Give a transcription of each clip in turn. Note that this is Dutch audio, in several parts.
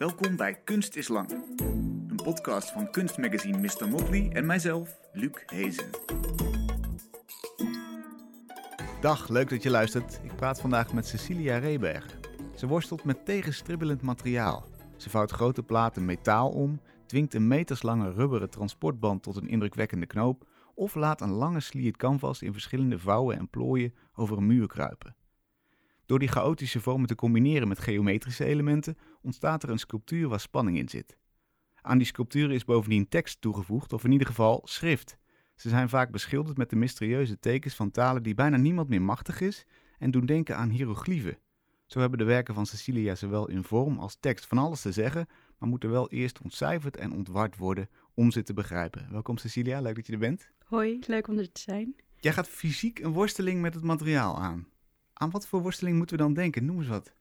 Welkom bij Kunst is Lang, een podcast van kunstmagazine Mr. Motley en mijzelf, Luc Hezen. Dag, leuk dat je luistert. Ik praat vandaag met Cecilia Reberg. Ze worstelt met tegenstribbelend materiaal. Ze vouwt grote platen metaal om, dwingt een meterslange rubberen transportband tot een indrukwekkende knoop of laat een lange sliert canvas in verschillende vouwen en plooien over een muur kruipen. Door die chaotische vormen te combineren met geometrische elementen ontstaat er een sculptuur waar spanning in zit. Aan die sculpturen is bovendien tekst toegevoegd, of in ieder geval schrift. Ze zijn vaak beschilderd met de mysterieuze tekens van talen die bijna niemand meer machtig is en doen denken aan hieroglyphen. Zo hebben de werken van Cecilia zowel in vorm als tekst van alles te zeggen, maar moeten wel eerst ontcijferd en ontward worden om ze te begrijpen. Welkom Cecilia, leuk dat je er bent. Hoi, leuk om er te zijn. Jij gaat fysiek een worsteling met het materiaal aan. Aan wat voor worsteling moeten we dan denken? Noem eens wat.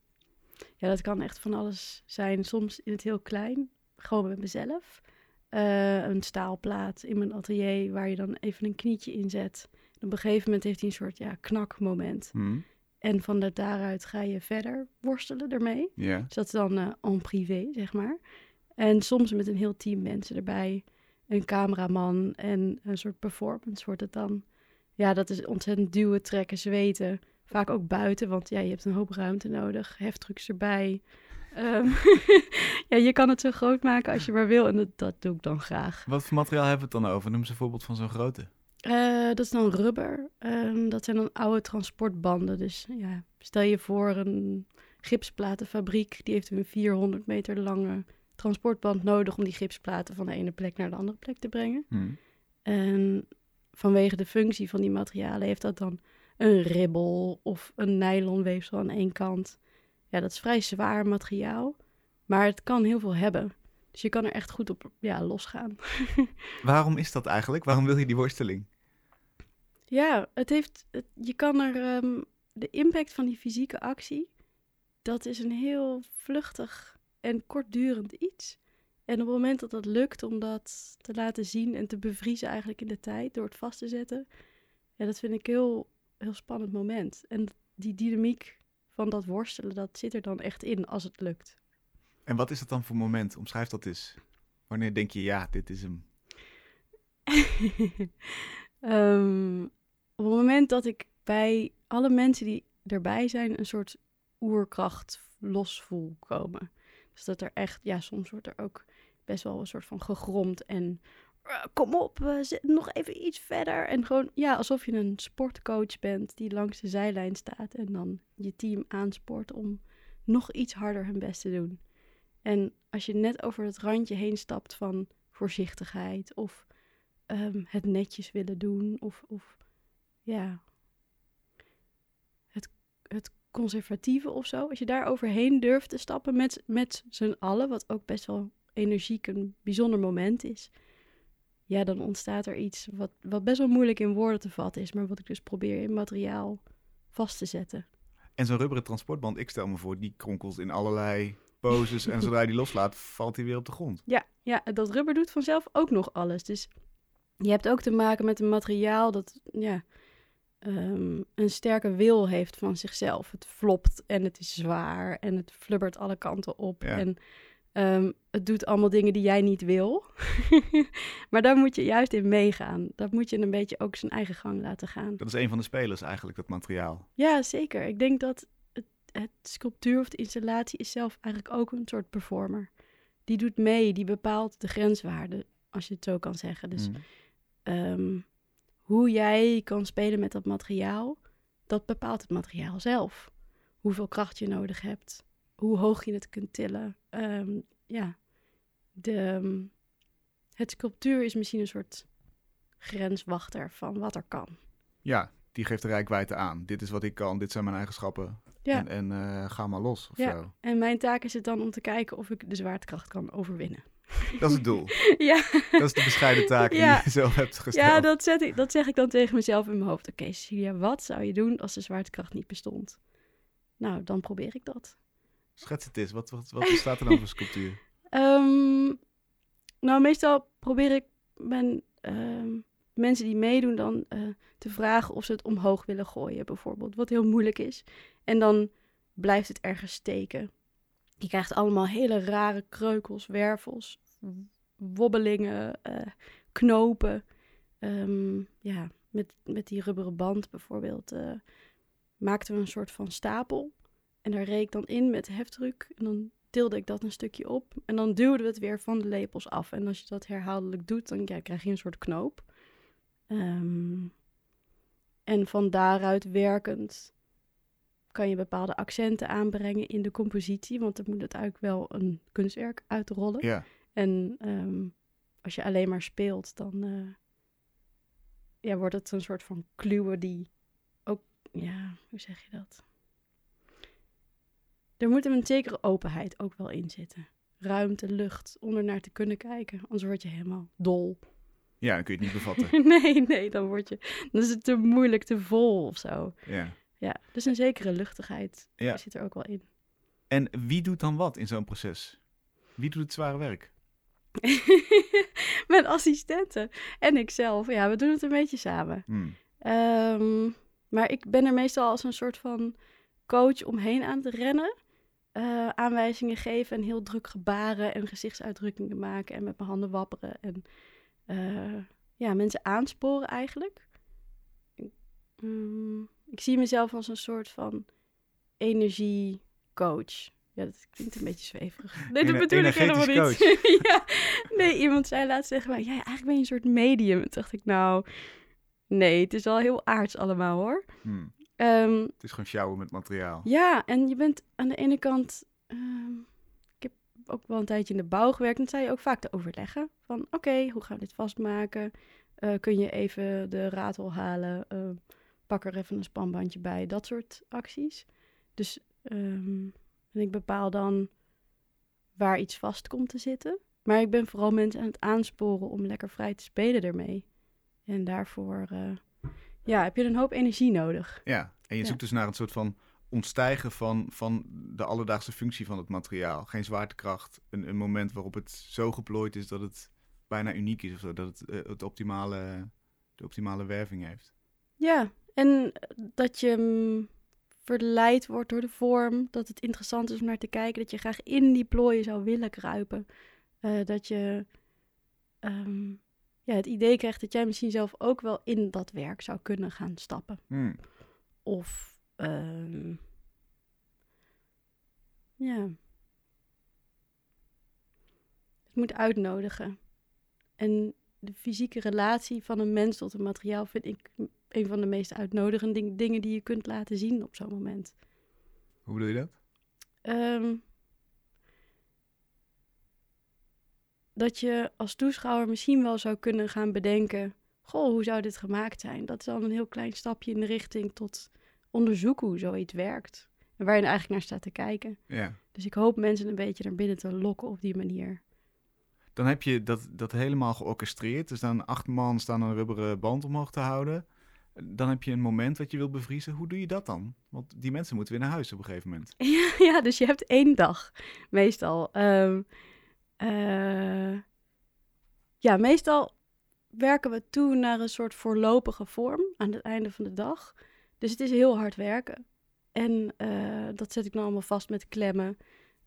Ja, dat kan echt van alles zijn. Soms in het heel klein, gewoon met mezelf. Uh, een staalplaat in mijn atelier waar je dan even een knietje in zet. En op een gegeven moment heeft hij een soort ja, knakmoment. Hmm. En van de, daaruit ga je verder worstelen ermee. Ja. Dus dat is dan uh, en privé, zeg maar. En soms met een heel team mensen erbij. Een cameraman en een soort performance wordt het dan. Ja, dat is ontzettend duwen, trekken, zweten. Vaak ook buiten, want ja, je hebt een hoop ruimte nodig. Heftrucks erbij. Um, ja, je kan het zo groot maken als je maar wil. En dat, dat doe ik dan graag. Wat voor materiaal hebben we het dan over? Noem eens een voorbeeld van zo'n grote. Uh, dat is dan rubber. Um, dat zijn dan oude transportbanden. Dus ja, stel je voor een gipsplatenfabriek. Die heeft een 400 meter lange transportband nodig om die gipsplaten van de ene plek naar de andere plek te brengen. Hmm. En vanwege de functie van die materialen heeft dat dan een ribbel of een nylonweefsel aan één kant. Ja, dat is vrij zwaar materiaal, maar het kan heel veel hebben. Dus je kan er echt goed op ja, losgaan. Waarom is dat eigenlijk? Waarom wil je die worsteling? Ja, het heeft, het, je kan er um, de impact van die fysieke actie, dat is een heel vluchtig en kortdurend iets. En op het moment dat dat lukt om dat te laten zien en te bevriezen eigenlijk in de tijd door het vast te zetten, ja, dat vind ik heel, heel spannend moment. En die dynamiek van dat worstelen, dat zit er dan echt in als het lukt. En wat is dat dan voor moment? Omschrijf dat eens. Wanneer denk je, ja, dit is hem? um, op het moment dat ik bij alle mensen die erbij zijn een soort oerkracht los voel komen. Dus dat er echt, ja, soms wordt er ook best wel een soort van gegromd en kom op, zit nog even iets verder. En gewoon, ja, alsof je een sportcoach bent die langs de zijlijn staat en dan je team aanspoort om nog iets harder hun best te doen. En als je net over het randje heen stapt van voorzichtigheid of um, het netjes willen doen of, of ja, het, het conservatieve of zo. Als je daar overheen durft te stappen met, met z'n allen, wat ook best wel energiek een bijzonder moment is. Ja, dan ontstaat er iets wat, wat best wel moeilijk in woorden te vatten is, maar wat ik dus probeer in materiaal vast te zetten. En zo'n rubberen transportband, ik stel me voor, die kronkelt in allerlei poses en zodra je die loslaat, valt hij weer op de grond. Ja, ja, dat rubber doet vanzelf ook nog alles. Dus je hebt ook te maken met een materiaal dat ja, um, een sterke wil heeft van zichzelf. Het flopt en het is zwaar en het flubbert alle kanten op. Ja. En um, het doet allemaal dingen die jij niet wil. maar daar moet je juist in meegaan. Dat moet je een beetje ook zijn eigen gang laten gaan. Dat is een van de spelers eigenlijk, dat materiaal. Ja, zeker. Ik denk dat het, het sculptuur of de installatie is zelf eigenlijk ook een soort performer. Die doet mee, die bepaalt de grenswaarde, als je het zo kan zeggen. Dus Mm. um, hoe jij kan spelen met dat materiaal, dat bepaalt het materiaal zelf. Hoeveel kracht je nodig hebt, hoe hoog je het kunt tillen. Um, ja, de, het sculptuur is misschien een soort grenswachter van wat er kan. Ja, die geeft de rijkwijde aan. Dit is wat ik kan, dit zijn mijn eigenschappen. Ja. En, en uh, ga maar los of ja. zo. En mijn taak is het dan om te kijken of ik de zwaartekracht kan overwinnen. Dat is het doel. ja. Dat is de bescheiden taak die je zelf hebt gesteld. Ja, dat, zet ik, dat zeg ik dan tegen mezelf in mijn hoofd. Oké, Cecilia, wat zou je doen als de zwaartekracht niet bestond? Nou, dan probeer ik dat. Schets het eens. Wat, wat, wat bestaat er dan voor sculptuur? Ehm, nou, meestal probeer ik ehm, mensen die meedoen dan eh, te vragen of ze het omhoog willen gooien, bijvoorbeeld. Wat heel moeilijk is. En dan blijft het ergens steken. Je krijgt allemaal hele rare kreukels, wervels, wobbelingen, eh, knopen. Ehm, ja, met, met die rubberen band bijvoorbeeld uh, maakten we een soort van stapel. En daar reek ik dan in met heftruck. En dan tilde ik dat een stukje op. En dan duwden we het weer van de lepels af. En als je dat herhaaldelijk doet, dan ja, krijg je een soort knoop. Ehm, en van daaruit werkend kan je bepaalde accenten aanbrengen in de compositie. Want dan moet het eigenlijk wel een kunstwerk uitrollen. Ja. En ehm, als je alleen maar speelt, dan uh, ja, wordt het een soort van kluwe die ook, ja, hoe zeg je dat? Er moet een zekere openheid ook wel in zitten. Ruimte, lucht, om er naar te kunnen kijken. Anders word je helemaal dol. Ja, dan kun je het niet bevatten. nee, nee, dan, word je, dan is het te moeilijk, te vol of zo. Ja. Ja, dus een zekere luchtigheid Ja. zit er ook wel in. En wie doet dan wat in zo'n proces? Wie doet het zware werk? Mijn assistenten en ikzelf. Ja, we doen het een beetje samen. Hmm. Ehm, maar ik ben er meestal als een soort van coach omheen aan het rennen. Eh, aanwijzingen geven en heel druk gebaren en gezichtsuitdrukkingen maken en met mijn handen wapperen. En eh, ja, mensen aansporen eigenlijk. Ik, mm, ik zie mezelf als een soort van energiecoach. Ja, dat klinkt een beetje zweverig. Nee, dat Ener- bedoel ik helemaal niet. ja. Nee, iemand zei laatst tegen mij, ja, eigenlijk ben je een soort medium. Toen dacht ik, nou, nee, het is wel heel aards allemaal hoor. Hmm. Ehm, Het is gewoon sjouwen met materiaal. ja, en je bent aan de ene kant. ehm, ik heb ook wel een tijdje in de bouw gewerkt. En dan sta je ook vaak te overleggen. Van oké, hoe gaan we dit vastmaken? Eh, kun je even de ratel halen? Eh, pak er even een spanbandje bij. Dat soort acties. Dus ehm, en ik bepaal dan waar iets vast komt te zitten. Maar ik ben vooral mensen aan het aansporen om lekker vrij te spelen ermee. En daarvoor eh, ja, heb je een hoop energie nodig. Ja, en je Ja. zoekt dus naar een soort van ontstijgen van, van de alledaagse functie van het materiaal. Geen zwaartekracht, een, een moment waarop het zo geplooid is dat het bijna uniek is of zo. Dat het eh, het optimale, de optimale werving heeft. Ja, en dat je mm, verleid wordt door de vorm, dat het interessant is om naar te kijken, dat je graag in die plooien zou willen kruipen. Eh, dat je ehm, ja, het idee krijgt dat jij misschien zelf ook wel in dat werk zou kunnen gaan stappen. Hmm. Of ehm, ja, het moet uitnodigen. En de fysieke relatie van een mens tot een materiaal vind ik een van de meest uitnodigende ding- dingen die je kunt laten zien op zo'n moment. Hoe bedoel je dat? Ehm, dat je als toeschouwer misschien wel zou kunnen gaan bedenken: Goh, hoe zou dit gemaakt zijn? Dat is al een heel klein stapje in de richting tot onderzoeken hoe zoiets werkt. En waar je er eigenlijk naar staat te kijken. Ja. Dus ik hoop mensen een beetje naar binnen te lokken op die manier. Dan heb je dat, dat helemaal georchestreerd. Er staan acht man staan een rubberen band omhoog te houden. Dan heb je een moment wat je wil bevriezen. Hoe doe je dat dan? Want die mensen moeten weer naar huis op een gegeven moment. Ja, ja, dus je hebt één dag meestal. Ehm, eh, ja, meestal werken we toe naar een soort voorlopige vorm aan het einde van de dag. Dus het is heel hard werken. En eh, dat zet ik nou allemaal vast met klemmen.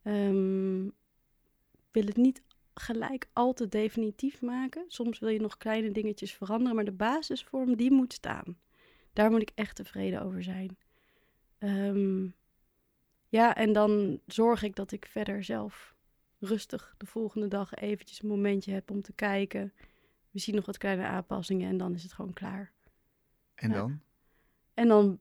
Ehm, ik wil het niet gelijk al te definitief maken. Soms wil je nog kleine dingetjes veranderen, maar de basisvorm die moet staan. Daar moet ik echt tevreden over zijn. Ehm, ja, en dan zorg ik dat ik verder zelf rustig de volgende dag eventjes een momentje heb om te kijken. Misschien nog wat kleine aanpassingen en dan is het gewoon klaar. En Ja. dan? En dan,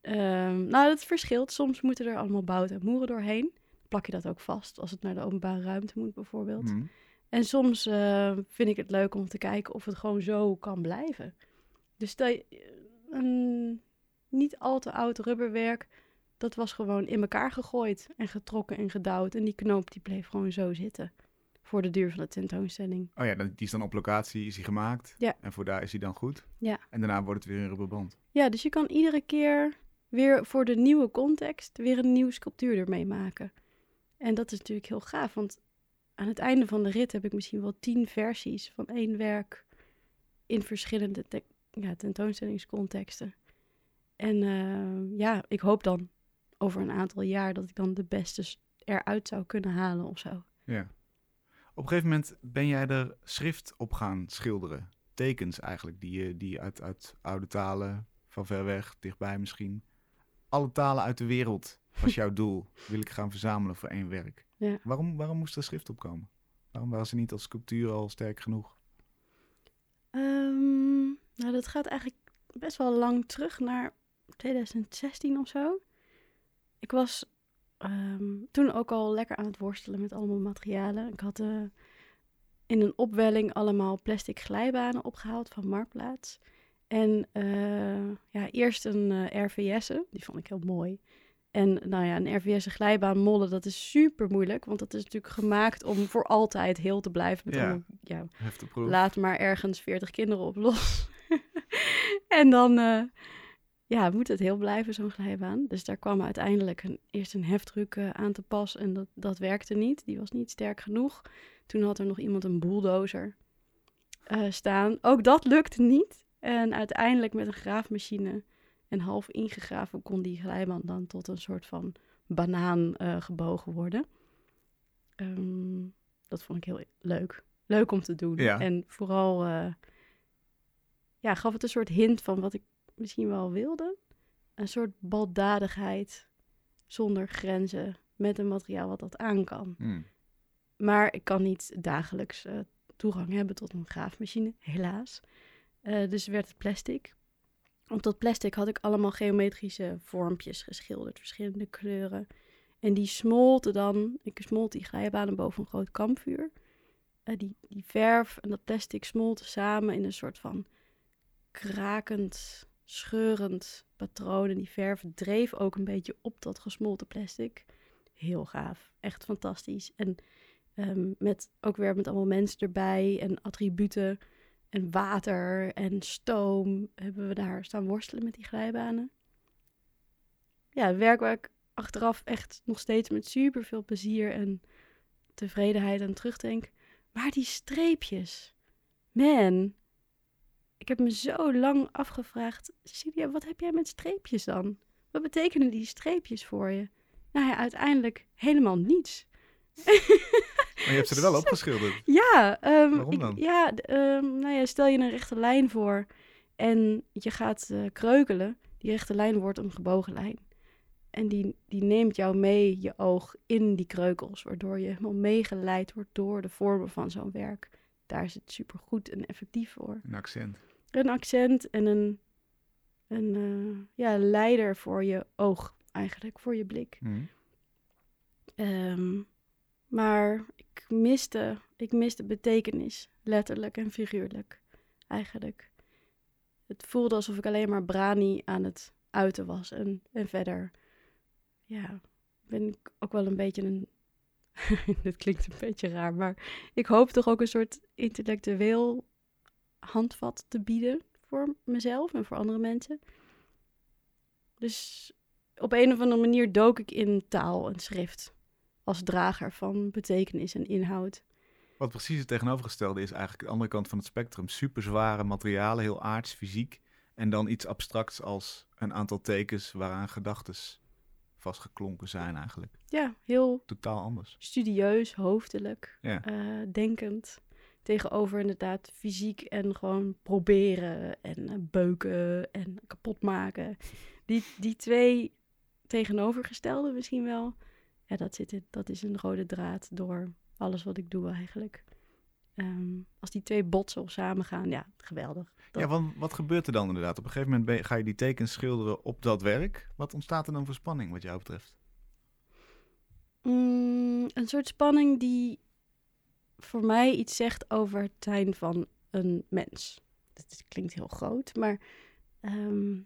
ehm, nou, dat verschilt. Soms moeten er allemaal bouten en moeren doorheen. Plak je dat ook vast als het naar de openbare ruimte moet, bijvoorbeeld. Hmm. En soms eh, vind ik het leuk om te kijken of het gewoon zo kan blijven. Dus stel je, een niet al te oud rubberwerk, dat was gewoon in elkaar gegooid en getrokken en gedouwd. En die knoop die bleef gewoon zo zitten voor de duur van de tentoonstelling. Oh ja, die is dan op locatie, is hij gemaakt. Ja. En voor daar is hij dan goed. Ja. En daarna wordt het weer een rubberband. Ja, dus je kan iedere keer weer voor de nieuwe context weer een nieuwe sculptuur ermee maken. En dat is natuurlijk heel gaaf, want aan het einde van de rit heb ik misschien wel tien versies van één werk in verschillende te- ja, tentoonstellingscontexten. En eh, ja, ik hoop dan over een aantal jaar dat ik dan de beste eruit zou kunnen halen of zo. Ja. Op een gegeven moment ben jij er schrift op gaan schilderen. Tekens eigenlijk, die, je- die uit, uit oude talen, van ver weg, dichtbij misschien. Alle talen uit de wereld was jouw doel. Wil ik gaan verzamelen voor één werk. Ja. Waarom, waarom moest er schrift op komen? Waarom waren ze niet als sculptuur al sterk genoeg? Ehm, nou, dat gaat eigenlijk best wel lang terug naar 2016 of zo. Ik was ehm, toen ook al lekker aan het worstelen met allemaal materialen. Ik had eh, in een opwelling allemaal plastic glijbanen opgehaald van Marktplaats. En eh, ja, eerst een eh RVS'en, die vond ik heel mooi. En nou ja, een RVS glijbaan mollen, dat is super moeilijk. Want dat is natuurlijk gemaakt om voor altijd heel te blijven. Met Ja. allemaal, laat maar ergens 40 kinderen op los. en dan ja, moet het heel blijven, zo'n glijbaan. Dus daar kwam uiteindelijk een, eerst een heftruck eh, aan te pas en dat, dat werkte niet. Die was niet sterk genoeg. Toen had er nog iemand een bulldozer eh, staan. Ook dat lukte niet. En uiteindelijk met een graafmachine en half ingegraven kon die glijbaan dan tot een soort van banaan eh, gebogen worden. Ehm, dat vond ik heel leuk. Leuk om te doen. Ja. En vooral ja, gaf het een soort hint van wat ik misschien wel wilde. Een soort baldadigheid zonder grenzen met een materiaal wat dat aan kan. Hmm. Maar ik kan niet dagelijks eh, toegang hebben tot een graafmachine, helaas. Eh, dus werd het plastic. Op dat plastic had ik allemaal geometrische vormpjes geschilderd, verschillende kleuren. En die smolten dan, ik smolt die glijbanen boven een groot kampvuur. Eh, die, die verf en dat plastic smolten samen in een soort van krakend, scheurend patroon. En die verf dreef ook een beetje op dat gesmolten plastic. Heel gaaf, echt fantastisch. En Ehm, met ook weer met allemaal mensen erbij en attributen en water en stoom hebben we daar staan worstelen met die glijbanen. Ja, werk waar ik achteraf echt nog steeds met super veel plezier en tevredenheid aan terugdenk. Maar die streepjes, man, ik heb me zo lang afgevraagd, Cecilia, wat heb jij met streepjes dan? Wat betekenen die streepjes voor je? Nou ja, uiteindelijk helemaal niets. Maar je hebt ze er wel opgeschilderd. Ja, ehm, Waarom ik- dan? ja, ehm, nou ja, stel je een rechte lijn voor en je gaat eh, kreukelen. Die rechte lijn wordt een gebogen lijn. En die, die neemt jou mee, je oog, in die kreukels. Waardoor je helemaal meegeleid wordt door de vormen van zo'n werk. Daar is het supergoed en effectief voor. Een accent. Een accent en een, een eh, ja, leider voor je oog, eigenlijk, voor je blik. Hmm. Ehm, maar ik miste, ik miste betekenis, letterlijk en figuurlijk, eigenlijk. Het voelde alsof ik alleen maar brani aan het uiten was. En, en verder, ja, ben ik ook wel een beetje een... Dit klinkt een beetje raar, maar ik hoop toch ook een soort intellectueel handvat te bieden voor mezelf en voor andere mensen. Dus op een of andere manier dook ik in taal en schrift als drager van betekenis en inhoud. Wat precies het tegenovergestelde is eigenlijk de andere kant van het spectrum. Super zware materialen, heel aards, fysiek. En dan iets abstracts als een aantal tekens waaraan gedachten vastgeklonken zijn eigenlijk. Ja, heel Totaal anders. studieus, hoofdelijk, Ja. eh, denkend. Tegenover inderdaad fysiek en gewoon proberen en eh, beuken en kapot maken. Die, die twee tegenovergestelde misschien wel. Ja, dat, zit in, dat is een rode draad door alles wat ik doe eigenlijk. Ehm, als die twee botsen of samengaan, ja, geweldig. Dat- Ja, want wat gebeurt er dan inderdaad? Op een gegeven moment je- ga je die tekens schilderen op dat werk. Wat ontstaat er dan voor spanning wat jou betreft? Mm, een soort spanning die voor mij iets zegt over het zijn van een mens. Dat klinkt heel groot, maar ehm,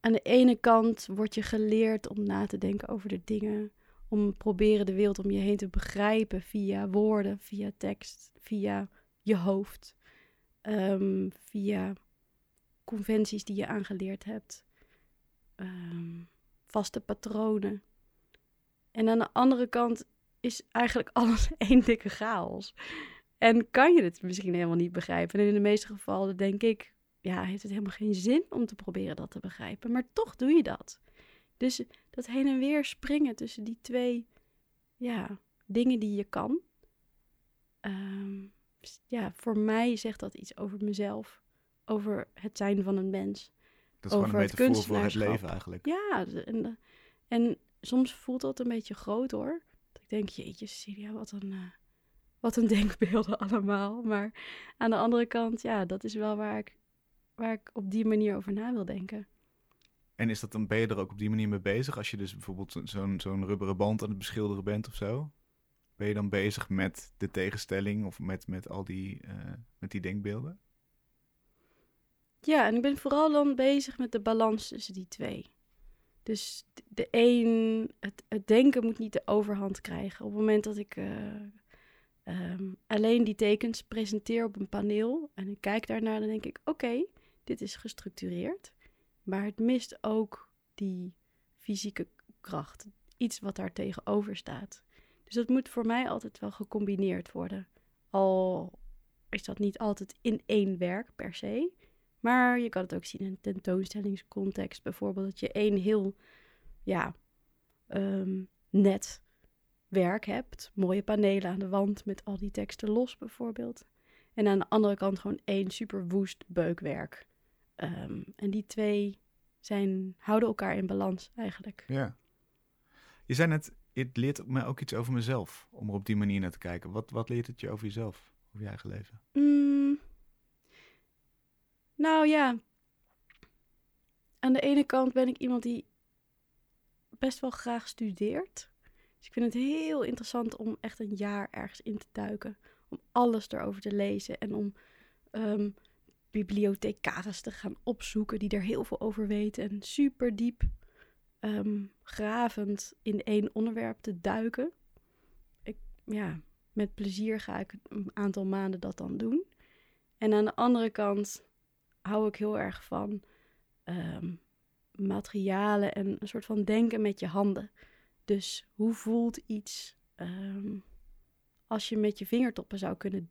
aan de ene kant word je geleerd om na te denken over de dingen, om proberen de wereld om je heen te begrijpen via woorden, via tekst, via je hoofd, ehm, via conventies die je aangeleerd hebt, ehm, vaste patronen. En aan de andere kant is eigenlijk alles één dikke chaos. En kan je het misschien helemaal niet begrijpen. En in de meeste gevallen denk ik, ja, heeft het helemaal geen zin om te proberen dat te begrijpen. Maar toch doe je dat. Dus dat heen en weer springen tussen die twee ja, dingen die je kan. Ehm, ja, voor mij zegt dat iets over mezelf, over het zijn van een mens. Dat is gewoon Over een het metafoor voor het leven eigenlijk. Ja, en, en soms voelt dat een beetje groot hoor. Dat ik denk, jeetje, Cecilia, wat een, eh, wat een denkbeelden allemaal. Maar aan de andere kant, ja, dat is wel waar ik, waar ik op die manier over na wil denken. En is dat dan, ben je er ook op die manier mee bezig? Als je dus bijvoorbeeld zo- zo'n zo'n rubberen band aan het beschilderen bent of zo? Ben je dan bezig met de tegenstelling of met, met al die, eh, met die denkbeelden? Ja, en ik ben vooral dan bezig met de balans tussen die twee. Dus de een, het, het denken moet niet de overhand krijgen. Op het moment dat ik eh, ehm, alleen die tekens presenteer op een paneel en ik kijk daarnaar, dan denk ik: oké, dit is gestructureerd. Maar het mist ook die fysieke kracht. Iets wat daar tegenover staat. Dus dat moet voor mij altijd wel gecombineerd worden. Al is dat niet altijd in één werk per se. Maar je kan het ook zien in een tentoonstellingscontext. Bijvoorbeeld dat je één heel ja, ehm, net werk hebt. Mooie panelen aan de wand met al die teksten los bijvoorbeeld. En aan de andere kant gewoon één super woest beukwerk. Ehm, en die twee zijn, houden elkaar in balans eigenlijk. Ja. Je zei net, het leert mij ook iets over mezelf, om er op die manier naar te kijken. Wat, wat leert het je over jezelf, over je eigen leven? Mm. Nou ja, aan de ene kant ben ik iemand die best wel graag studeert. Dus ik vind het heel interessant om echt een jaar ergens in te duiken. Om alles erover te lezen en om bibliothecaris te gaan opzoeken die er heel veel over weten. En super diep ehm, gravend in één onderwerp te duiken. Ik, ja, met plezier ga ik een aantal maanden dat dan doen. En aan de andere kant hou ik heel erg van ehm, materialen en een soort van denken met je handen. Dus hoe voelt iets ehm, als je met je vingertoppen zou kunnen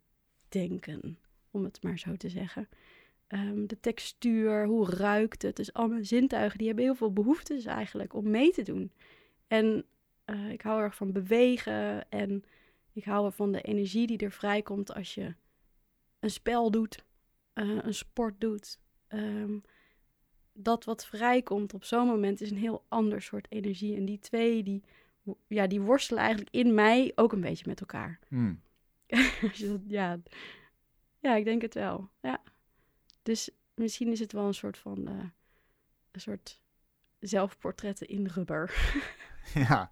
denken, om het maar zo te zeggen. Ehm, de textuur, hoe ruikt het? Dus al zintuigen, die hebben heel veel behoeftes eigenlijk om mee te doen. En eh, ik hou erg van bewegen en ik hou ervan de energie die er vrijkomt als je een spel doet, eh, een sport doet. Ehm, dat wat vrijkomt op zo'n moment is een heel ander soort energie. En die twee, die, ja, die worstelen eigenlijk in mij ook een beetje met elkaar. Hmm. Ja. ja, ik denk het wel. Ja. Dus misschien is het wel een soort van eh, een soort zelfportretten in rubber. Ja,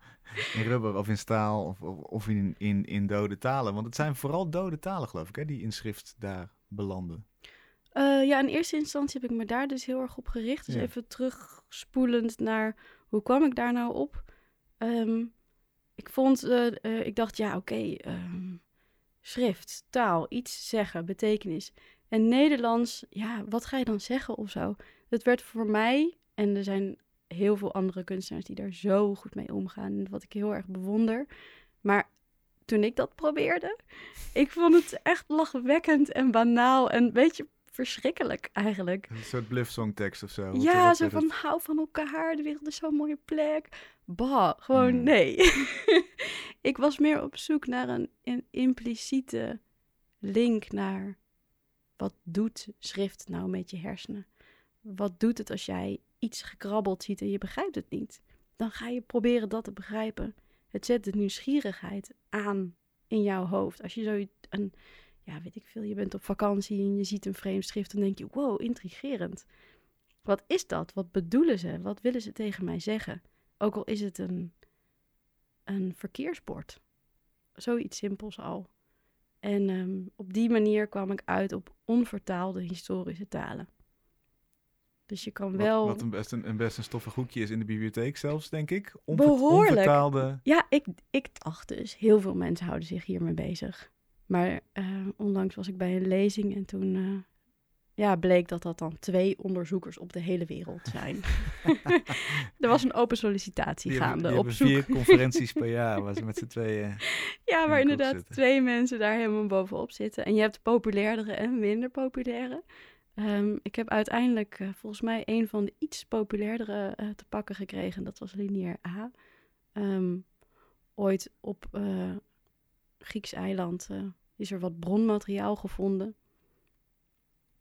in rubber of in staal of, of, of in, in, in dode talen. Want het zijn vooral dode talen, geloof ik, hè, die in schrift daar belanden. Eh, ja, in eerste instantie heb ik me daar dus heel erg op gericht. Dus Ja. even terugspoelend naar hoe kwam ik daar nou op? Ehm, ik vond, eh, eh, ik dacht, ja, oké, ehm, schrift, taal, iets zeggen, betekenis. En Nederlands, ja, wat ga je dan zeggen of zo? Het werd voor mij, en er zijn heel veel andere kunstenaars die daar zo goed mee omgaan, wat ik heel erg bewonder. Maar toen ik dat probeerde, ik vond het echt lachwekkend en banaal en een beetje verschrikkelijk eigenlijk. Een soort bluffsongtekst of zo. Ja, zo van het? hou van elkaar, de wereld is zo'n mooie plek. Bah, gewoon Hmm. nee. ik was meer op zoek naar een, een impliciete link naar wat doet schrift nou met je hersenen? Wat doet het als jij iets gekrabbeld ziet en je begrijpt het niet? Dan ga je proberen dat te begrijpen. Het zet de nieuwsgierigheid aan in jouw hoofd. Als je zo een, ja, weet ik veel, je bent op vakantie en je ziet een vreemd schrift, dan denk je, wow, intrigerend. Wat is dat? Wat bedoelen ze? Wat willen ze tegen mij zeggen? Ook al is het een, een verkeersbord. Zoiets simpels al. En ehm, op die manier kwam ik uit op onvertaalde historische talen. Dus je kan wel. wat een best een, een best een stoffig hoekje is in de bibliotheek zelfs, denk ik. Behoorlijk. Onvertaalde... Ja, ik, ik dacht dus, heel veel mensen houden zich hiermee bezig. Maar eh, onlangs was ik bij een lezing en toen eh, ja, bleek dat dat dan twee onderzoekers op de hele wereld zijn. er was een open sollicitatie Die hebben, gaande die op hebben zoek. vier conferenties per jaar waar ze met z'n tweeën... Ja, waar inderdaad zitten. twee mensen daar helemaal bovenop zitten. En je hebt populairdere en minder populaire. Ehm, ik heb uiteindelijk eh, volgens mij een van de iets populairdere te pakken gekregen. Dat was lineair A. Ehm, ooit op eh Grieks eiland is er wat bronmateriaal gevonden.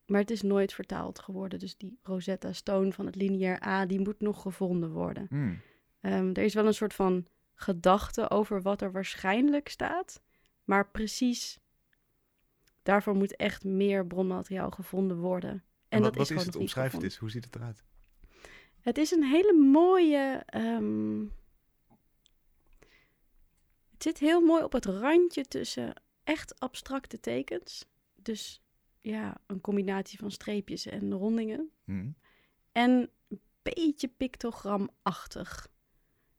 Maar het is nooit vertaald geworden. Dus die Rosetta Stone van het lineair A, die moet nog gevonden worden. Hmm. Ehm, er is wel een soort van gedachte over wat er waarschijnlijk staat. Maar precies daarvoor moet echt meer bronmateriaal gevonden worden. En, En, wat, dat wat is, is, gewoon het? Omschrijf gevonden. eens. Hoe ziet het eruit? Het is een hele mooie. ehm, Het zit heel mooi op het randje tussen echt abstracte tekens. Dus ja, een combinatie van streepjes en rondingen. Hmm. En een beetje pictogramachtig.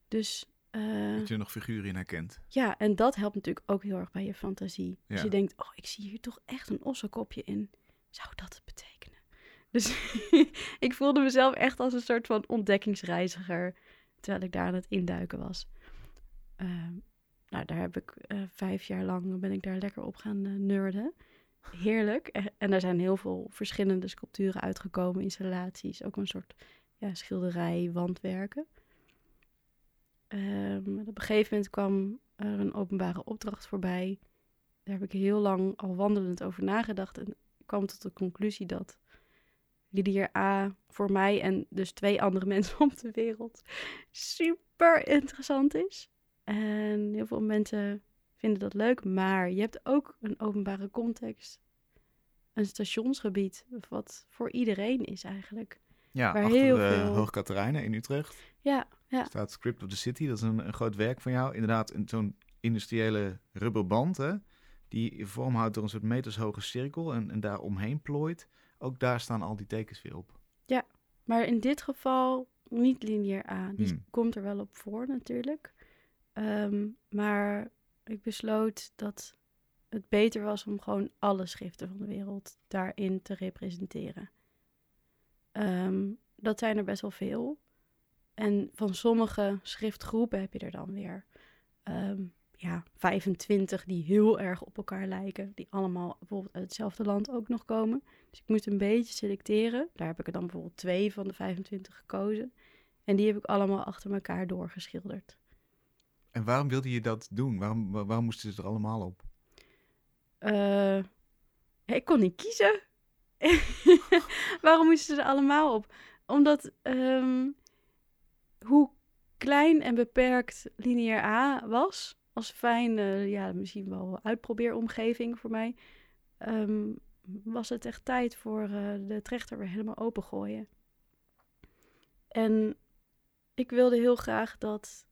Dus eh, Dat je er nog figuren in herkent. ja, en dat helpt natuurlijk ook heel erg bij je fantasie. Dus Ja. je denkt, oh, ik zie hier toch echt een ossekopje in. Zou dat het betekenen? Dus ik voelde mezelf echt als een soort van ontdekkingsreiziger. Terwijl ik daar aan het induiken was. Ehm, nou, daar heb ik eh, vijf jaar lang ben ik daar lekker op gaan eh, nerden. Heerlijk. Eh, En er zijn heel veel verschillende sculpturen uitgekomen, installaties. Ook een soort ja, schilderij, wandwerken. Ehm, op een gegeven moment kwam er een openbare opdracht voorbij. Daar heb ik heel lang al wandelend over nagedacht. En kwam tot de conclusie dat Lidier A voor mij en dus twee andere mensen op de wereld super interessant is. En heel veel mensen vinden dat leuk. Maar je hebt ook een openbare context. Een stationsgebied. Wat voor iedereen is eigenlijk. Ja, Waar achter heel de veel- Hoog Katerijnen in Utrecht Ja, ja. staat Script of the City. Dat is een, een groot werk van jou. Inderdaad, een- zo'n industriële rubberband, hè, die vorm houdt door een soort metershoge cirkel en, en daar omheen plooit. Ook daar staan al die tekens weer op. Maar in dit geval niet lineair A. Die Hmm. komt er wel op voor natuurlijk. Ehm, maar ik besloot dat het beter was om gewoon alle schriften van de wereld daarin te representeren. Ehm, dat zijn er best wel veel. En van sommige schriftgroepen heb je er dan weer ehm, ja, 25 die heel erg op elkaar lijken. Die allemaal bijvoorbeeld uit hetzelfde land ook nog komen. Dus ik moest een beetje selecteren. Daar heb ik er dan bijvoorbeeld twee van de 25 gekozen. En die heb ik allemaal achter elkaar doorgeschilderd. En waarom wilde je dat doen? Waarom, waar- waarom moesten ze er allemaal op? Eh, ik kon niet kiezen. Waarom moesten ze er allemaal op? Omdat ehm, hoe klein en beperkt lineair A was, als fijne, ja, misschien wel uitprobeeromgeving voor mij, ehm, was het echt tijd voor eh, de trechter weer helemaal opengooien. En ik wilde heel graag dat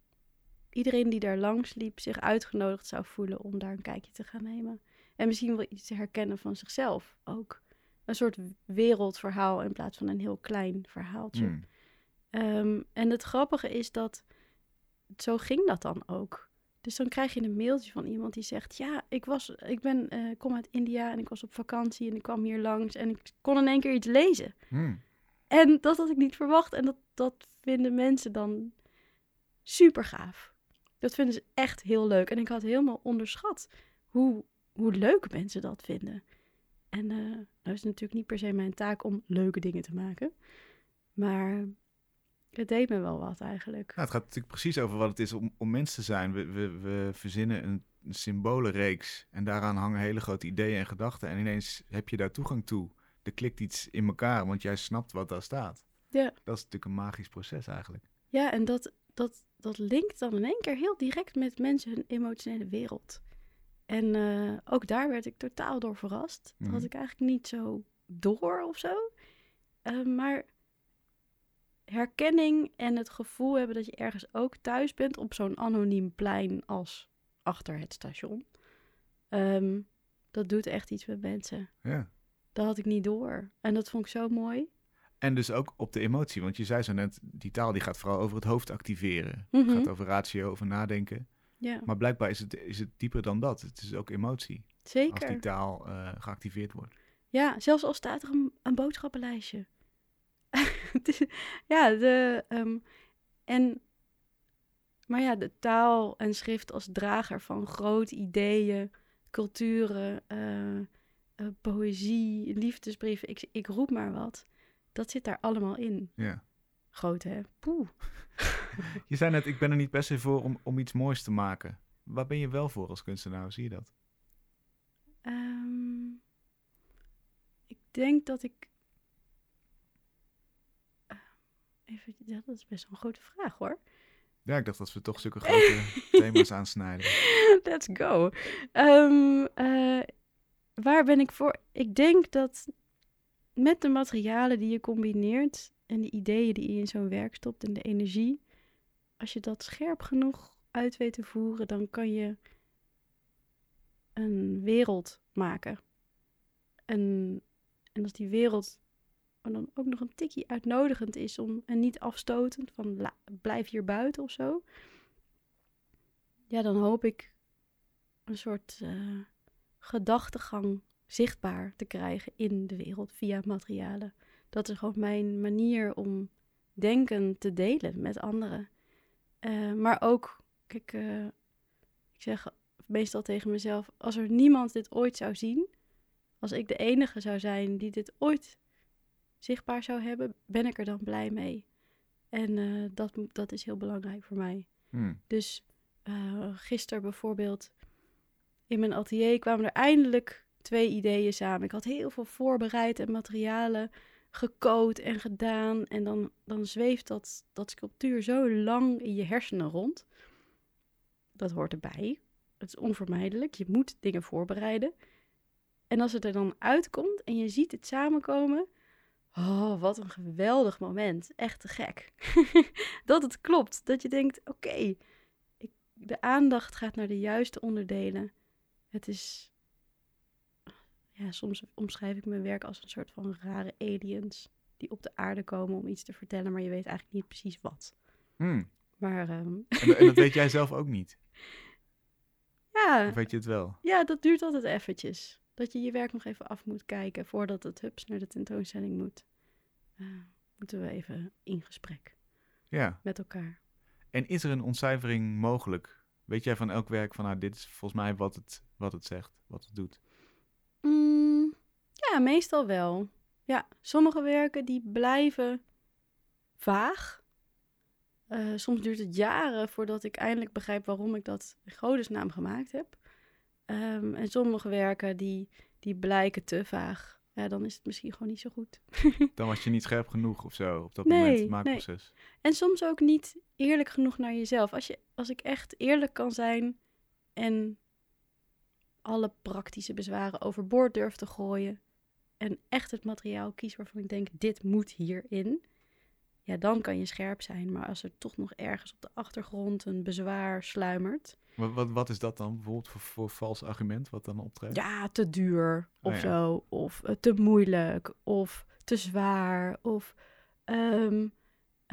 iedereen die daar langs liep zich uitgenodigd zou voelen om daar een kijkje te gaan nemen. En misschien wel iets te herkennen van zichzelf ook. Een soort wereldverhaal in plaats van een heel klein verhaaltje. Hmm. Ehm, en het grappige is dat zo ging dat dan ook. Dus dan krijg je een mailtje van iemand die zegt: Ja, ik, was, ik ben, eh, kom uit India en ik was op vakantie en ik kwam hier langs en ik kon in één keer iets lezen. Hmm. En dat had ik niet verwacht. En dat, dat vinden mensen dan super gaaf. Dat vinden ze echt heel leuk. En ik had helemaal onderschat hoe, hoe leuk mensen dat vinden. En eh nou is het natuurlijk niet per se mijn taak om leuke dingen te maken. Maar het deed me wel wat eigenlijk. Nou, het gaat natuurlijk precies over wat het is om, om mens te zijn. We, we, we verzinnen een, een symbolenreeks en daaraan hangen hele grote ideeën en gedachten. En ineens heb je daar toegang toe. Er klikt iets in elkaar, want jij snapt wat daar staat. Ja. Dat is natuurlijk een magisch proces eigenlijk. Ja, en dat, dat, dat linkt dan in één keer heel direct met mensen hun emotionele wereld. En eh, ook daar werd ik totaal door verrast. Dat Mhm. had ik eigenlijk niet zo door of zo. Eh, maar herkenning en het gevoel hebben dat je ergens ook thuis bent op zo'n anoniem plein als achter het station. ehm, dat doet echt iets met mensen. Ja. Dat had ik niet door. En dat vond ik zo mooi. En dus ook op de emotie, want je zei zo net, die taal die gaat vooral over het hoofd activeren. Het gaat over ratio, over nadenken. Ja, Maar blijkbaar is het, is het dieper dan dat. Het is ook emotie, als zeker. die taal eh, geactiveerd wordt. Ja, zelfs al staat er een, een boodschappenlijstje. Ja, de, ehm, en, maar ja, de taal en schrift als drager van grote ideeën, culturen, eh, eh, poëzie, liefdesbrieven, ik, ik roep maar wat. Dat zit daar allemaal in. Ja. Groot, hè? Poeh. je zei net, ik ben er niet per se voor om, om iets moois te maken. Waar ben je wel voor als kunstenaar? Zie je dat? Ehm, ik denk dat ik. Eh, even, ja, dat is best wel een grote vraag hoor. Ja, ik dacht dat we toch zulke grote thema's aansnijden. Let's go. Ehm, eh, waar ben ik voor? Ik denk dat met de materialen die je combineert en de ideeën die je in zo'n werk stopt en de energie, als je dat scherp genoeg uit weet te voeren, dan kan je een wereld maken. En, en als die wereld dan ook nog een tikje uitnodigend is om, en niet afstotend van blijf hier buiten of zo, ja, dan hoop ik een soort uh, gedachtegang zichtbaar te krijgen in de wereld via materialen. Dat is gewoon mijn manier om denken te delen met anderen. Uh, maar ook, kijk, uh, ik zeg meestal tegen mezelf: als er niemand dit ooit zou zien, als ik de enige zou zijn die dit ooit zichtbaar zou hebben, ben ik er dan blij mee. En uh, dat, dat is heel belangrijk voor mij. Hmm. Dus gisteren bijvoorbeeld in mijn atelier kwamen er eindelijk twee ideeën samen. Ik had heel veel voorbereid en materialen gecoat en gedaan. En dan, dan zweeft dat, dat sculptuur zo lang in je hersenen rond. Dat hoort erbij. Het is onvermijdelijk. Je moet dingen voorbereiden. En als het er dan uitkomt en je ziet het samenkomen. Oh, wat een geweldig moment. Echt te gek. dat het klopt. Dat je denkt: oké, de aandacht gaat naar de juiste onderdelen. Het is. Ja, soms omschrijf ik mijn werk als een soort van rare aliens die op de aarde komen om iets te vertellen, maar je weet eigenlijk niet precies wat. Hmm. Maar, um... en, en, dat weet jij zelf ook niet? Ja. Of weet je het wel? Ja, dat duurt altijd eventjes. Dat je je werk nog even af moet kijken voordat het hups naar de tentoonstelling moet. Uh, moeten we even in gesprek. Ja. Met elkaar. En is er een ontcijfering mogelijk? Weet jij van elk werk van, nou, dit is volgens mij wat het, wat het zegt, wat het doet? Mm, ja, meestal wel. Ja, sommige werken die blijven vaag. Uh, soms duurt het jaren voordat ik eindelijk begrijp waarom ik dat in godesnaam gemaakt heb. Um, en sommige werken die, die blijken te vaag. Ja, dan is het misschien gewoon niet zo goed. dan was je niet scherp genoeg of zo op dat nee, moment, het maakproces. Nee. En soms ook niet eerlijk genoeg naar jezelf. Als, je, als ik echt eerlijk kan zijn en alle praktische bezwaren overboord durf te gooien. En echt het materiaal kies waarvan ik denk, dit moet hierin. Ja, dan kan je scherp zijn. Maar als er toch nog ergens op de achtergrond een bezwaar sluimert. Wat, wat, wat is dat dan bijvoorbeeld voor, voor vals argument wat dan optreedt? Ja, te duur of Oh ja. zo. Of uh, te moeilijk. Of te zwaar. Of um,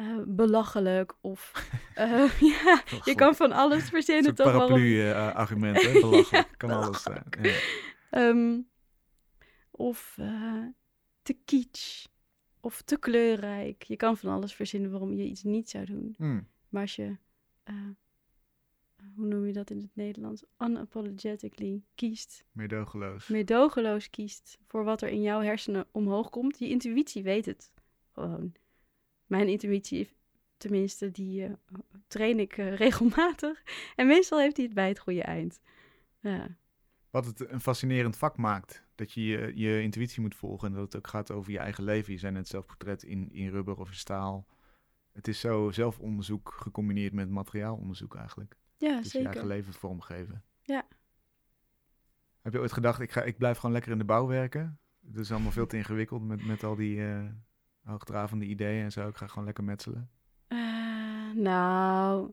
uh, belachelijk. Of uh, ja, je kan van alles verzinnen. toch paraplu-argument, hè? Belachelijk. kan alles zijn. Ja. Um, of te kitsch. Of te kleurrijk. Je kan van alles verzinnen waarom je iets niet zou doen. Hmm. Maar als je, hoe noem je dat in het Nederlands? Unapologetically kiest. Meedogenloos. Meedogenloos kiest voor wat er in jouw hersenen omhoog komt. Je intuïtie weet het gewoon. Mijn intuïtie, tenminste, die uh, train ik uh, regelmatig. En meestal heeft hij het bij het goede eind. Ja. Wat het een fascinerend vak maakt. Dat je, je je intuïtie moet volgen en dat het ook gaat over je eigen leven. Je zijn het zelfportret in, in rubber of in staal. Het is zo zelfonderzoek gecombineerd met materiaalonderzoek eigenlijk. Ja, dus zeker. je eigen leven vormgeven. Ja. Heb je ooit gedacht, ik, ga, ik blijf gewoon lekker in de bouw werken? Het is allemaal veel te ingewikkeld met, met al die uh, hoogdravende ideeën en zo. Ik ga gewoon lekker metselen. Uh, nou,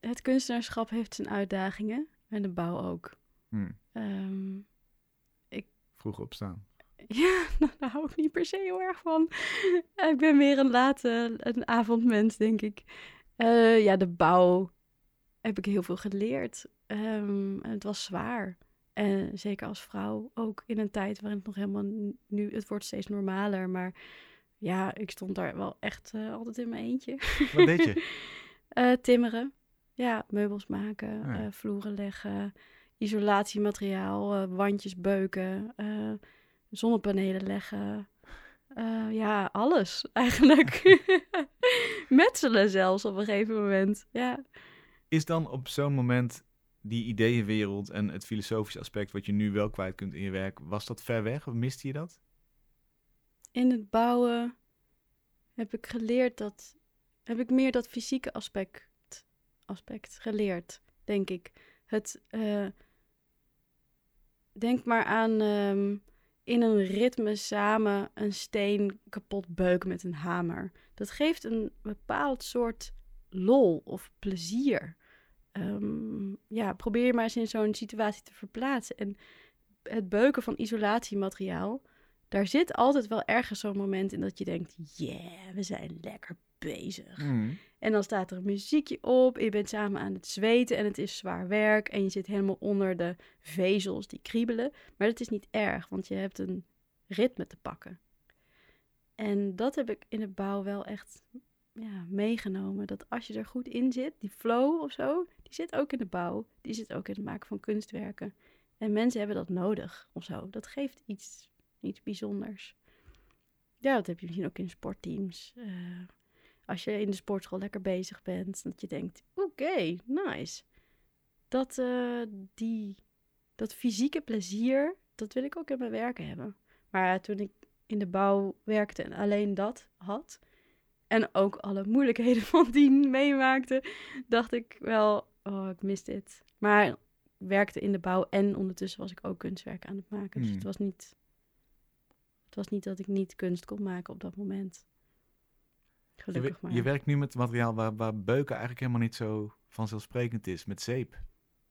het kunstenaarschap heeft zijn uitdagingen. En de bouw ook. Hmm. Um, ik... Vroeg opstaan. Ja, nou, daar hou ik niet per se heel erg van. ik ben meer een late een avondmens, denk ik. Uh, ja, de bouw heb ik heel veel geleerd. Um, het was zwaar. En zeker als vrouw ook in een tijd waarin het nog helemaal nu, het wordt steeds normaler. Maar ja, ik stond daar wel echt uh, altijd in mijn eentje. Wat deed je? uh, timmeren. Ja, meubels maken, Ah, ja. uh, vloeren leggen, isolatiemateriaal, wandjes beuken, zonnepanelen leggen. Ja, alles eigenlijk. metselen zelfs op een gegeven moment. Ja. Is dan op zo'n moment die ideeënwereld en het filosofische aspect wat je nu wel kwijt kunt in je werk, was dat ver weg of miste je dat? In het bouwen heb ik geleerd dat, heb ik meer dat fysieke aspect, aspect geleerd, denk ik. Het, eh, denk maar aan ehm, in een ritme samen een steen kapot beuken met een hamer. Dat geeft een bepaald soort lol of plezier. Ehm, ja, probeer je maar eens in zo'n situatie te verplaatsen. En het beuken van isolatiemateriaal, daar zit altijd wel ergens zo'n moment in dat je denkt: yeah, we zijn lekker bezig. Hmm. En dan staat er een muziekje op, je bent samen aan het zweten en het is zwaar werk en je zit helemaal onder de vezels die kriebelen. Maar dat is niet erg, want je hebt een ritme te pakken. En dat heb ik in de bouw wel echt ja, meegenomen. Dat als je er goed in zit, die flow of zo, die zit ook in de bouw. Die zit ook in het maken van kunstwerken. En mensen hebben dat nodig of zo. Dat geeft iets, iets bijzonders. Ja, dat heb je misschien ook in sportteams. Eh, als je in de sportschool lekker bezig bent, dat je denkt, oké, nice. Dat, eh, die, dat fysieke plezier, dat wil ik ook in mijn werken hebben. Maar toen ik in de bouw werkte en alleen dat had, en ook alle moeilijkheden van die meemaakte, dacht ik wel, oh, ik mis dit. Maar ik werkte in de bouw en ondertussen was ik ook kunstwerk aan het maken. Dus Hmm. het was niet, het was niet dat ik niet kunst kon maken op dat moment. Je, Gelukkig we- maar. je werkt nu met materiaal waar, waar beuken eigenlijk helemaal niet zo vanzelfsprekend is, met zeep.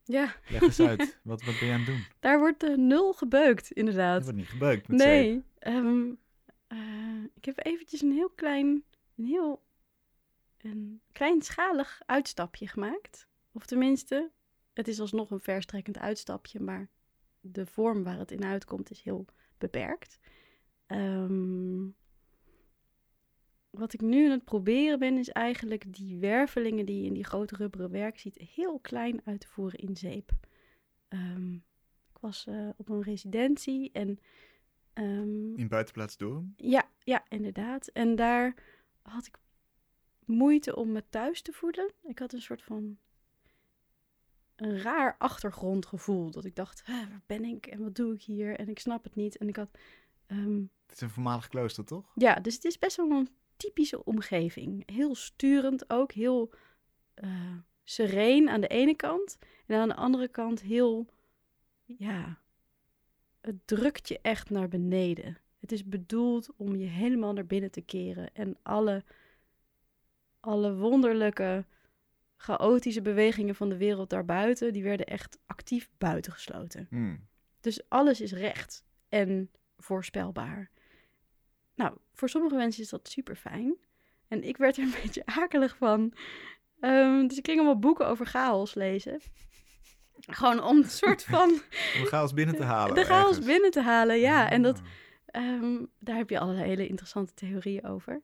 Ja, Leg eens uit, wat, wat ben je aan het doen? daar wordt eh, nul gebeukt, Er inderdaad. wordt niet gebeukt met zeep. Nee, ehm, eh, ik heb eventjes een heel klein, een heel een kleinschalig uitstapje gemaakt. Of tenminste, het is alsnog een verstrekkend uitstapje, maar de vorm waar het in uitkomt is heel beperkt. Ehm, wat ik nu aan het proberen ben, is eigenlijk die wervelingen die je in die grote rubberen werk ziet, heel klein uit te voeren in zeep. Ehm, ik was eh, op een residentie en ehm, In buitenplaats Doorn? ja, ja, inderdaad. En daar had ik moeite om me thuis te voelen. Ik had een soort van een raar achtergrondgevoel. Dat ik dacht, "Hè, waar ben ik en wat doe ik hier? En ik snap het niet. En ik had, ehm, Het is een voormalig klooster, toch? ja, dus het is best wel een typische omgeving. Heel sturend ook, heel eh, sereen aan de ene kant. En aan de andere kant heel, ja, het drukt je echt naar beneden. Het is bedoeld om je helemaal naar binnen te keren. En alle, alle wonderlijke, chaotische bewegingen van de wereld daarbuiten, die werden echt actief buitengesloten. Hmm. Dus alles is recht en voorspelbaar. Nou, voor sommige mensen is dat super fijn. En ik werd er een beetje akelig van. Ehm, dus ik ging allemaal boeken over chaos lezen. Gewoon om een soort van Om de chaos binnen te halen. de chaos ergens. binnen te halen. Ja, en dat, Ehm, daar heb je allerlei hele interessante theorieën over.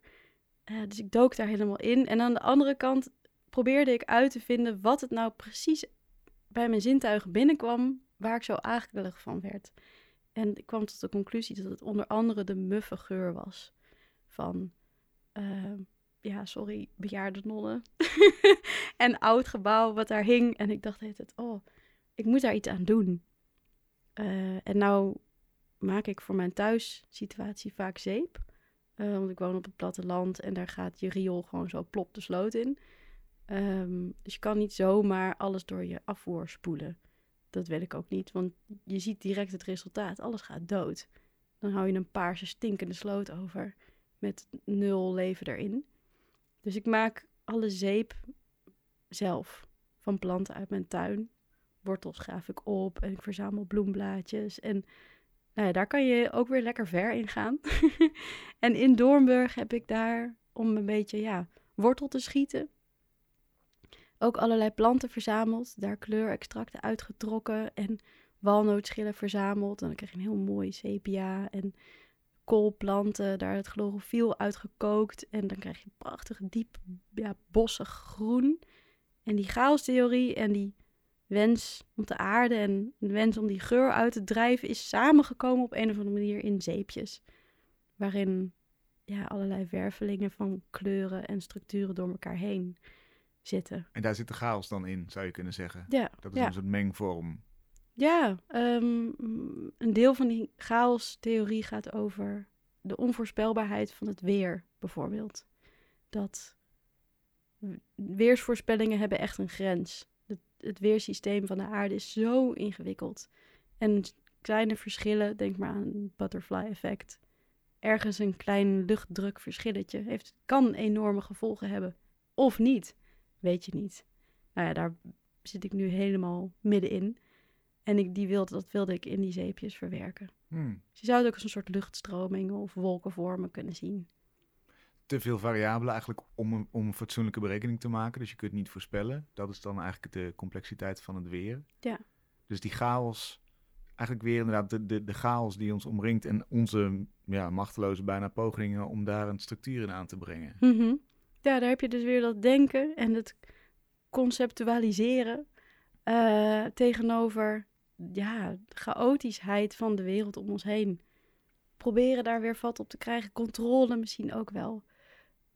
Eh, dus ik dook daar helemaal in. En aan de andere kant probeerde ik uit te vinden wat het nou precies bij mijn zintuigen binnenkwam, waar ik zo akelig van werd. En ik kwam tot de conclusie dat het onder andere de muffe geur was van, ehm, ja, sorry, bejaarde nonnen. en oud gebouw wat daar hing. En ik dacht tijd, oh, ik moet daar iets aan doen. Eh, en nou maak ik voor mijn thuissituatie vaak zeep. Eh, want ik woon op het platteland en daar gaat je riool gewoon zo plop de sloot in. Ehm, dus je kan niet zomaar alles door je afvoer spoelen. Dat wil ik ook niet, want je ziet direct het resultaat. Alles gaat dood. Dan hou je een paarse stinkende sloot over met nul leven erin. Dus ik maak alle zeep zelf van planten uit mijn tuin. Wortels graaf ik op en ik verzamel bloemblaadjes. En nou ja, daar kan je ook weer lekker ver in gaan. en in Doornburg heb ik daar om een beetje ja, wortel te schieten. Ook allerlei planten verzameld, daar kleurextracten uitgetrokken en walnootschillen verzameld. En dan krijg je een heel mooi sepia en koolplanten, daar het chlorofiel uitgekookt. En dan krijg je prachtig diep ja, bossig groen. En die chaostheorie en die wens om te aarden en de wens om die geur uit te drijven is samengekomen op een of andere manier in zeepjes. Waarin ja, allerlei wervelingen van kleuren en structuren door elkaar heen zitten. En daar zit de chaos dan in, zou je kunnen zeggen. Ja, Dat is ja. een soort mengvorm. Ja, ehm, een deel van die chaos-theorie gaat over de onvoorspelbaarheid van het weer, bijvoorbeeld. Dat weersvoorspellingen hebben echt een grens. Het, weersysteem van de aarde is zo ingewikkeld. En kleine verschillen, denk maar aan het butterfly-effect. Ergens een klein luchtdrukverschilletje heeft, kan enorme gevolgen hebben. Of niet, weet je niet. Nou ja, daar zit ik nu helemaal middenin. En ik, die wilde, dat wilde ik in die zeepjes verwerken. Hmm. Dus je zou het ook als een soort luchtstromingen of wolkenvormen kunnen zien. Te veel variabelen eigenlijk om een, om een fatsoenlijke berekening te maken. Dus je kunt niet voorspellen. Dat is dan eigenlijk de complexiteit van het weer. Ja. Dus die chaos, eigenlijk weer inderdaad de, de, de chaos die ons omringt. En onze ja, machteloze bijna pogingen om daar een structuur in aan te brengen. Mhm. Ja, daar heb je dus weer dat denken en het conceptualiseren eh, tegenover ja, de chaotischheid van de wereld om ons heen. Proberen daar weer vat op te krijgen, controle misschien ook wel.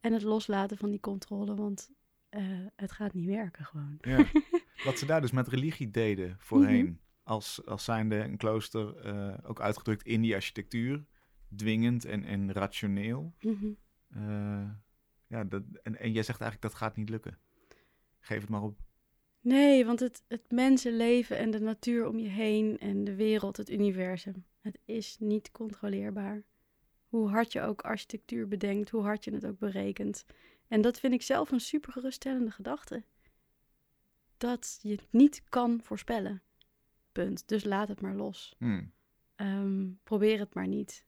En het loslaten van die controle, want eh, het gaat niet werken gewoon. Ja. Wat ze daar dus met religie deden voorheen. Mhm. Als, als zijnde een klooster, eh, ook uitgedrukt in die architectuur. Dwingend en, en rationeel. Mhm. Eh, ja, dat, en, en jij zegt eigenlijk dat gaat niet lukken. Geef het maar op. Nee, want het, het mensenleven en de natuur om je heen en de wereld, het universum, het is niet controleerbaar. Hoe hard je ook architectuur bedenkt, hoe hard je het ook berekent. En dat vind ik zelf een super geruststellende gedachte. Dat je het niet kan voorspellen. Punt. Dus laat het maar los. Hmm. Ehm, probeer het maar niet.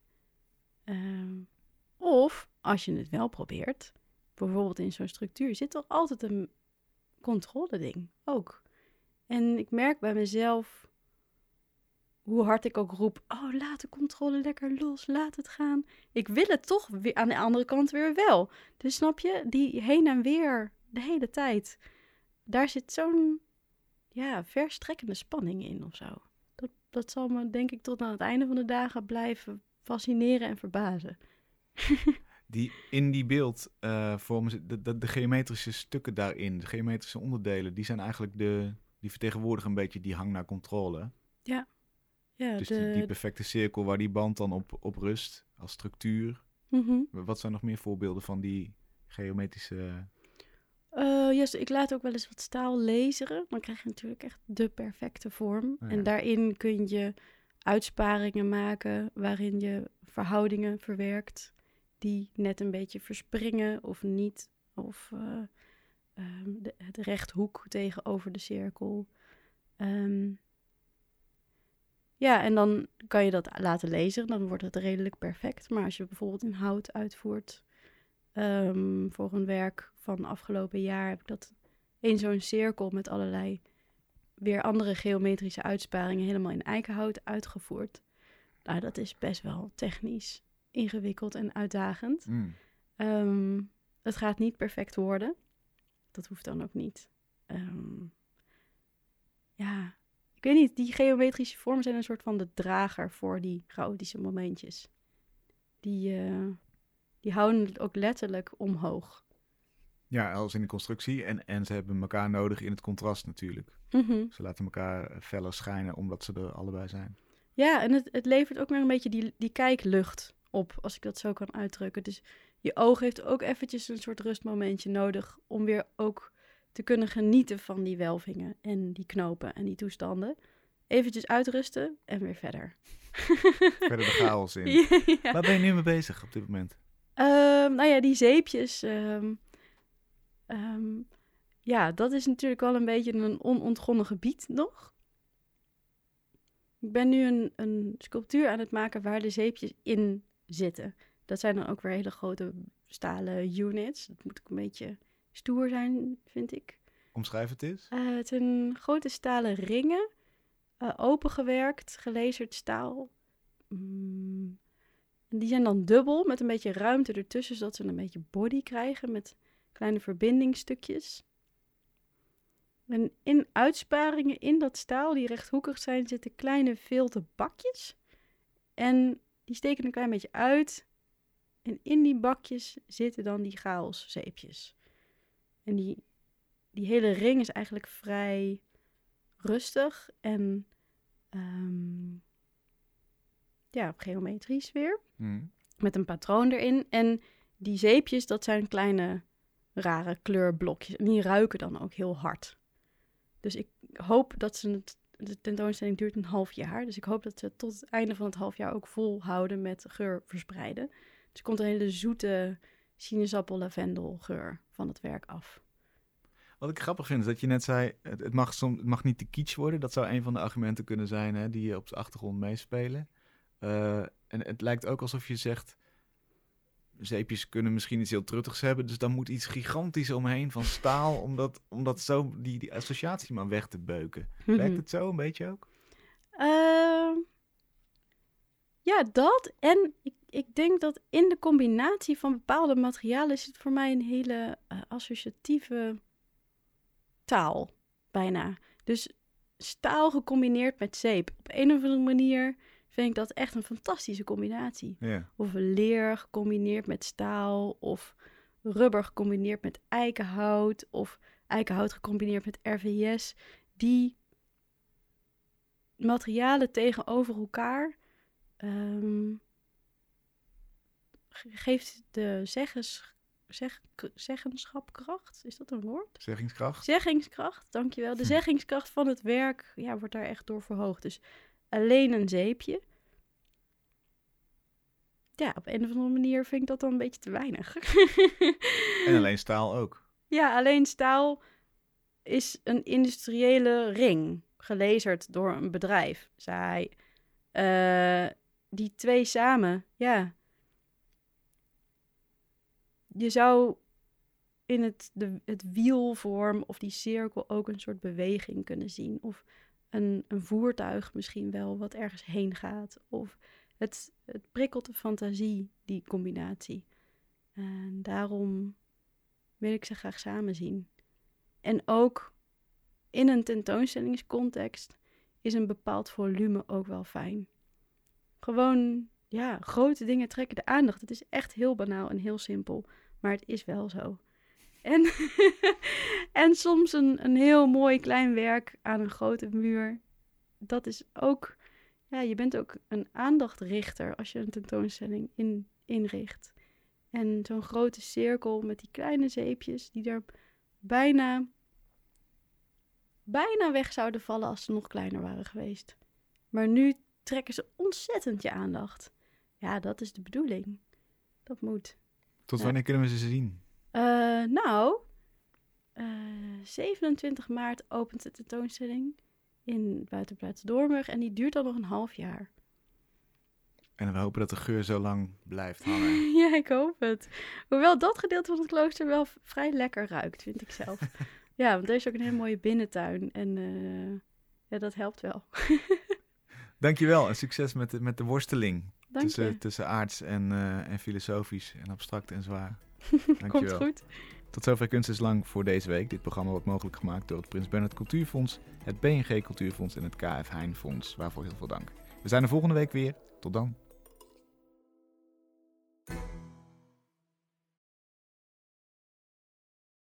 Ehm, of als je het wel probeert, bijvoorbeeld in zo'n structuur, zit toch altijd een controle-ding ook. En ik merk bij mezelf hoe hard ik ook roep: Oh, laat de controle lekker los, laat het gaan. Ik wil het toch weer aan de andere kant weer wel. Dus snap je, die heen en weer de hele tijd. Daar zit zo'n ja, verstrekkende spanning in of zo. Dat, dat zal me denk ik tot aan het einde van de dagen blijven fascineren en verbazen. Die, in die beeld eh, vormen ze de, de, de geometrische stukken daarin, de geometrische onderdelen, die zijn eigenlijk de. Die vertegenwoordigen een beetje die hang naar controle. Ja, Dus de, die, die perfecte cirkel waar die band dan op, op rust als structuur. Mhm. Wat zijn nog meer voorbeelden van die geometrische. Eh, yes, ik laat ook wel eens wat staal laseren. Dan krijg je natuurlijk echt de perfecte vorm. Ja. En daarin kun je uitsparingen maken waarin je verhoudingen verwerkt die net een beetje verspringen of niet. Of eh, ehm, de, het rechthoek tegenover de cirkel. Ehm, ja, en dan kan je dat laten lezen. Dan wordt het redelijk perfect. Maar als je bijvoorbeeld in hout uitvoert, Ehm, voor een werk van afgelopen jaar heb ik dat in zo'n cirkel met allerlei weer andere geometrische uitsparingen helemaal in eikenhout uitgevoerd. Nou, dat is best wel technisch ingewikkeld en uitdagend. Hmm. Ehm, het gaat niet perfect worden. Dat hoeft dan ook niet. Ehm, ja, ik weet niet. Die geometrische vormen zijn een soort van de drager voor die chaotische momentjes. Die, eh, die houden het ook letterlijk omhoog. Ja, als in de constructie. En, en ze hebben elkaar nodig in het contrast natuurlijk. Mhm. Ze laten elkaar feller schijnen omdat ze er allebei zijn. Ja, en het, het levert ook weer een beetje die, die kijklucht op, als ik dat zo kan uitdrukken. Dus je oog heeft ook eventjes een soort rustmomentje nodig om weer ook te kunnen genieten van die welvingen en die knopen en die toestanden. Eventjes uitrusten en weer verder. Verder de chaos in. ja. Waar ben je nu mee bezig op dit moment? Ehm, nou ja, die zeepjes. ehm, ehm, ja, dat is natuurlijk wel een beetje een onontgonnen gebied nog. Ik ben nu een, een sculptuur aan het maken waar de zeepjes in zitten. Dat zijn dan ook weer hele grote stalen units. Dat moet ook een beetje stoer zijn, vind ik. Omschrijf het eens. Eh, het zijn grote stalen ringen, eh, opengewerkt, gelezerd staal. Mm, en die zijn dan dubbel, met een beetje ruimte ertussen, zodat ze een beetje body krijgen met kleine verbindingstukjes. En in uitsparingen in dat staal, die rechthoekig zijn, zitten kleine vilten bakjes. En die steken een klein beetje uit. En in die bakjes zitten dan die chaoszeepjes. En die, die hele ring is eigenlijk vrij rustig en ehm, ja, geometrisch weer. Hmm. Met een patroon erin. En die zeepjes, dat zijn kleine rare kleurblokjes. En die ruiken dan ook heel hard. Dus ik hoop dat ze het. De tentoonstelling duurt een half jaar. Dus ik hoop dat ze het tot het einde van het half jaar ook volhouden met geur verspreiden. Dus er komt een hele zoete sinaasappel-lavendelgeur van het werk af. Wat ik grappig vind is dat je net zei, het, het mag, soms, het mag niet te kitsch worden. Dat zou een van de argumenten kunnen zijn hè, die op de achtergrond meespelen. Uh, en het lijkt ook alsof je zegt, zeepjes kunnen misschien iets heel truttigs hebben. Dus dan moet iets gigantisch omheen van staal, om, dat, om dat zo, die, die associatie maar weg te beuken. Mhm. Werkt het zo een beetje ook? Uh, ja, dat. En ik, ik denk dat in de combinatie van bepaalde materialen is het voor mij een hele uh, associatieve taal, bijna. Dus staal gecombineerd met zeep. Op een of andere manier vind ik dat echt een fantastische combinatie. Of leer gecombineerd met staal, of rubber gecombineerd met eikenhout, of eikenhout gecombineerd met RVS. Die materialen tegenover elkaar um, geeft de zeggens, zeg, zeggenschapkracht, is dat een woord? Zeggingskracht. Zeggingskracht, dankjewel. De zeggingskracht van het werk ja, wordt daar echt door verhoogd. Dus alleen een zeepje. Ja, op een of andere manier vind ik dat dan een beetje te weinig. en alleen staal ook. Ja, alleen staal is een industriële ring, gelezerd door een bedrijf, zei hij. Uh, die twee samen, ja. Je zou in het, de, het wielvorm of die cirkel ook een soort beweging kunnen zien. Of een, een voertuig misschien wel wat ergens heen gaat. Of het, het prikkelt de fantasie, die combinatie. En daarom wil ik ze graag samen zien. En ook in een tentoonstellingscontext is een bepaald volume ook wel fijn. Gewoon, ja, grote dingen trekken de aandacht. Het is echt heel banaal en heel simpel, maar het is wel zo. En, en soms een, een heel mooi klein werk aan een grote muur. Dat is ook, ja, je bent ook een aandachtrichter als je een tentoonstelling in, inricht. En zo'n grote cirkel met die kleine zeepjes die er bijna, bijna weg zouden vallen als ze nog kleiner waren geweest. Maar nu trekken ze ontzettend je aandacht. Ja, dat is de bedoeling. Dat moet. Tot Ja. wanneer kunnen we ze zien? Eh, nou, eh, 27 maart opent de tentoonstelling in Buitenplaats Doornburg en die duurt dan nog een half jaar. En we hopen dat de geur zo lang blijft hangen. ja, ik hoop het. Hoewel dat gedeelte van het klooster wel vrij lekker ruikt, vind ik zelf. ja, want er is ook een hele mooie binnentuin en eh, ja, dat helpt wel. Dankjewel en succes met de, met de worsteling Dank tussen, je. tussen aards en, eh, en filosofisch en abstract en zwaar. Komt Dankjewel. goed. Tot zover Kunst is Lang voor deze week. Dit programma wordt mogelijk gemaakt door het Prins Bernhard Cultuurfonds, het BNG Cultuurfonds en het KF Heijn Fonds. Waarvoor heel veel dank. We zijn er volgende week weer. Tot dan.